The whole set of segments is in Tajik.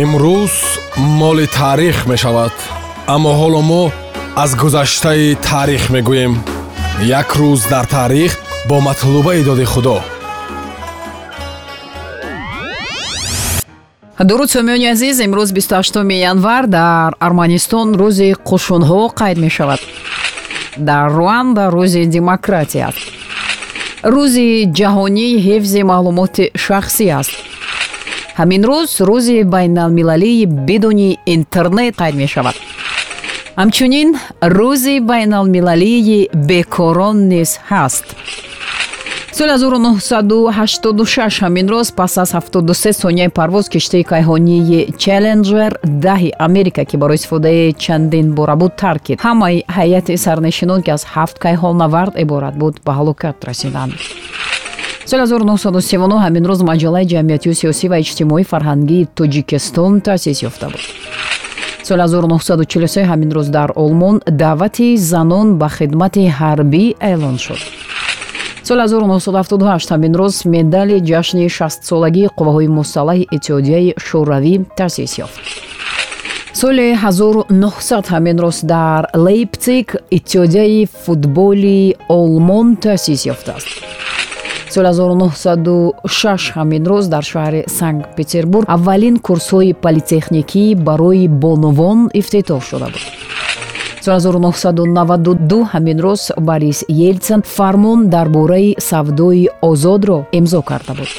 имрӯз моли таърих мешавад аммо ҳоло мо аз гузаштаи таърих мегӯем. Як рӯз дар таърих бо матлубаи доди худо. Дуруд сомиёни азиз имрӯз 28 январ дар арманистон рӯзи қушунҳо қайд мешавад? Дар руанда рӯзи демократия аст. Рӯзи ҷаҳонии ҳифзи маълумоти шахсӣ аст ҳамин рӯз рӯзи байналмилалии бидуни интернет қайд мешавад? Ҳамчунин рӯзи байналмилалии бекорон низ ҳаст. Соли 1986 ҳамин роз пас аз 73 сонияи парвоз киштаи кайҳонии челленджер даҳи америка ки барои истифодаи чандин бора буд тарк кид ҳамаи ҳайати сарнишинон ки аз ҳафт кайҳоннавард иборат буд ба ҳалокат расиданд соли 1939 ҳамин рӯз маҷаллаи ҷамъиятию сиёсӣ ва иҷтимоӣ фарҳангии тоҷикистон таъсис ёфта буд соли 1943 ҳамин рӯз дар олмон даъвати занон ба хидмати ҳарбӣ эълон шуд. соли 1978 ҳамин рӯз медали ҷашни шастсолагии қувваҳои мусаллаҳи иттиҳодияи шӯравӣ таъсис ёфт. соли 1900 ҳамин рӯз дар лейпциг иттиҳодияи футболи олмон таъсис ёфтааст соли 1906 ҳамин рӯз дар шаҳри санкт петербург аввалин курсҳои политехникӣ барои бонувон ифтитоҳ шуда буд. соли 1992 ҳамин рӯз борис елтсин фармон дар бораи савдои озодро имзо карда буд.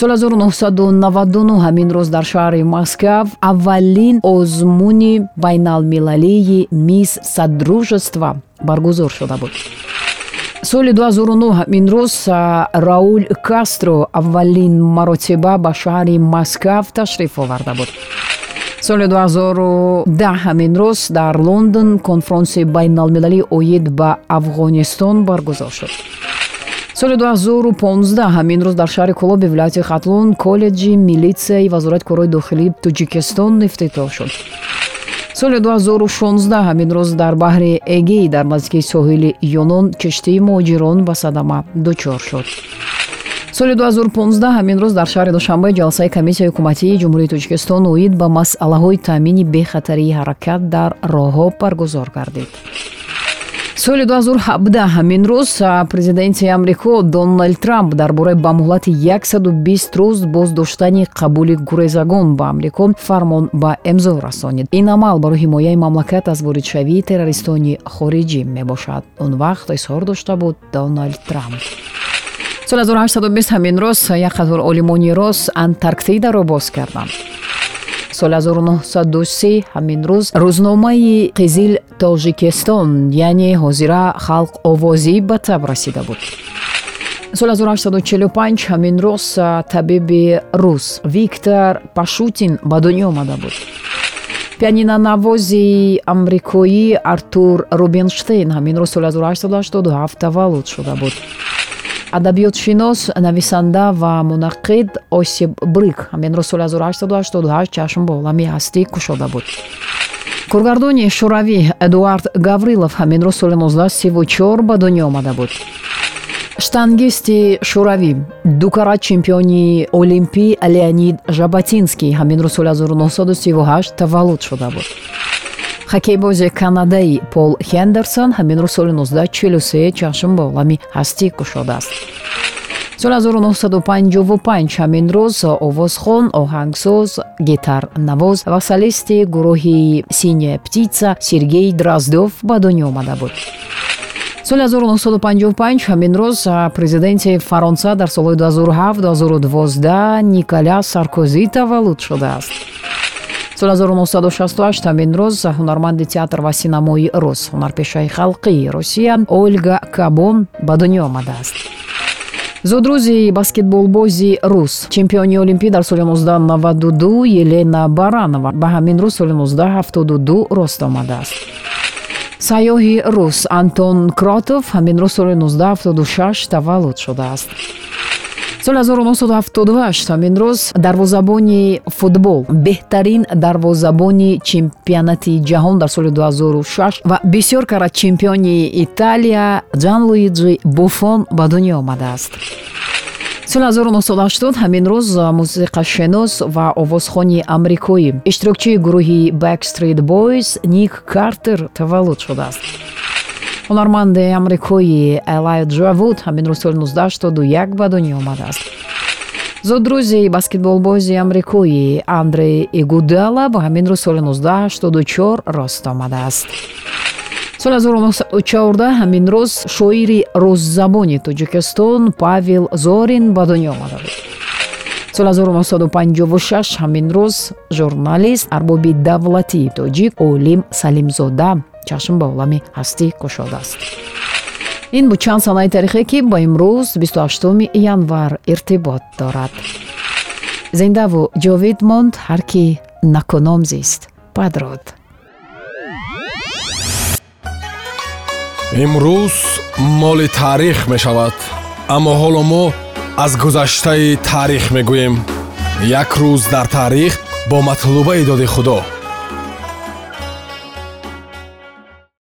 соли 1999 ҳамин рӯз дар шаҳри москав аввалин озмуни байналмилалии мисс содружества баргузор шуда буд соли 2009 ҳамин рӯз раул кастро аввалин маротиба ба шаҳри москав ташриф оварда буд. Соли 2010 ҳамин рӯз дар лондон конфронсияи байналмилалии оид ба афғонистон баргузор шуд. Соли 2015 ҳамин рӯз дар шаҳри кулоби вилояти хатлун коллеҷи милитсияи вазорати корҳои дохилии тоҷикистон ифтитоҳ шуд соли 2016 ҳамин рӯз дар баҳри эгей дар наздикии соҳили юнон киштии муҳоҷирон ба садама дучор шуд. Соли 2015 ҳамин рӯз дар шаҳри душанбе ҷалсаи комиссияи ҳукуматии ҷумҳурии тоҷикистон оид ба масъалаҳои таъмини бехатарии ҳаракат дар роҳҳо баргузор гардид соли 2017 ҳамин рӯз президенти амрико доналд трамп дар бораи ба муҳлати 120 рӯз боздоштани қабули гурезагон ба амрико фармон ба имзо расонид. Ин амал барои ҳимояи мамлакат аз воридшавии террористони хориҷӣ мебошад. Он вақт изҳор дошта буд доналд трамп. Соли 1820 ҳамин рӯз як қатор олимони рос антарктидаро боз карданд соли 1930 ҳамин рӯз рӯзномаи қизил тоҷикистон яъне ҳозира халқ овозӣ ба таб расида буд. Соли 1845 ҳамин рӯз табиби рус виктор пашутин ба дунё омада буд. Пианинонавози амрикоӣ артур рубинштейн ҳамин рӯз соли 1887 таваллуд шуда буд адабиётшинос нависанда ва мунаққид осип брик ҳамин рӯз соли 1888 чашм ба олами ҳастӣ кушода буд коргардони шӯравӣ эдуард гаврилов ҳамин рӯз соли 1934 ба дунё омада буд штангисти шӯравӣ дукара чемпиони олимпӣ леонид жаботинский ҳамин рӯз соли 1938 таваллуд шуда буд хоккейбози канадаи пол хендерсон ҳамин рӯз соли 1943 чашм ба олами ҳастӣ кушодааст соли 1955 ҳамин рӯз овозхон оҳангсоз гитарнавоз ва солисти гурӯҳи синяя птица сергей дроздов ба дунё омада буд. соли 1955 ҳамин рӯз президенти фаронса дар солҳои 2007-2012 николя саркозӣ таваллуд шудааст соли 1968 ҳамин рӯз ҳунарманди театр ва синамои рус. Ҳунарпешаи халқии русия ольга кабон ба дунё омадааст. Зудрӯзи баскетболбози рус. Чемпиони олимпӣ дар соли 1992 елена баранова. Ба ҳамин рӯз соли 1972 рост омадааст. Сайёҳи рус антон кротов ҳамин рӯз соли 1976 таваллуд шудааст соли 1978 ҳамин рӯз дарвозабони футбол беҳтарин дарвозабони чемпионати ҷаҳон дар соли 2006 ва бисёр кара чемпиони италия ҷан луиджи буфон ба дунё омадааст. соли 1980 ҳамин рӯз мусиқашинос ва овозхони амрикоӣ иштирокчии гурӯҳи backstreet boys ник картер таваллуд шудааст ҳунарманди амрикои элайджа вуд ҳамин рӯз соли 1981 ба дунё омадааст. Зодрӯзи баскетболбози амрикои андре игудала ба ҳамин рӯз соли 1984 рост омадааст. Соли 1914 ҳамин рӯз шоири рӯззабони тоҷикистон павел зорин ба дунё омада буд соли 1956 ҳамин рӯз журналист арбоби давлатии тоҷик олим салимзода чашм ба олами ҳастӣ кушодааст ин буд чанд санаи таърихе ки ба имрӯз 28 январ иртибот дорад. Зиндаву ҷовид монд ҳар ки накуном зист. Падруд имрӯз моли таърих мешавад аммо ҳоло мо аз гузаштаи таърих мегӯем. Як рӯз дар таърих бо матлубаи доди худо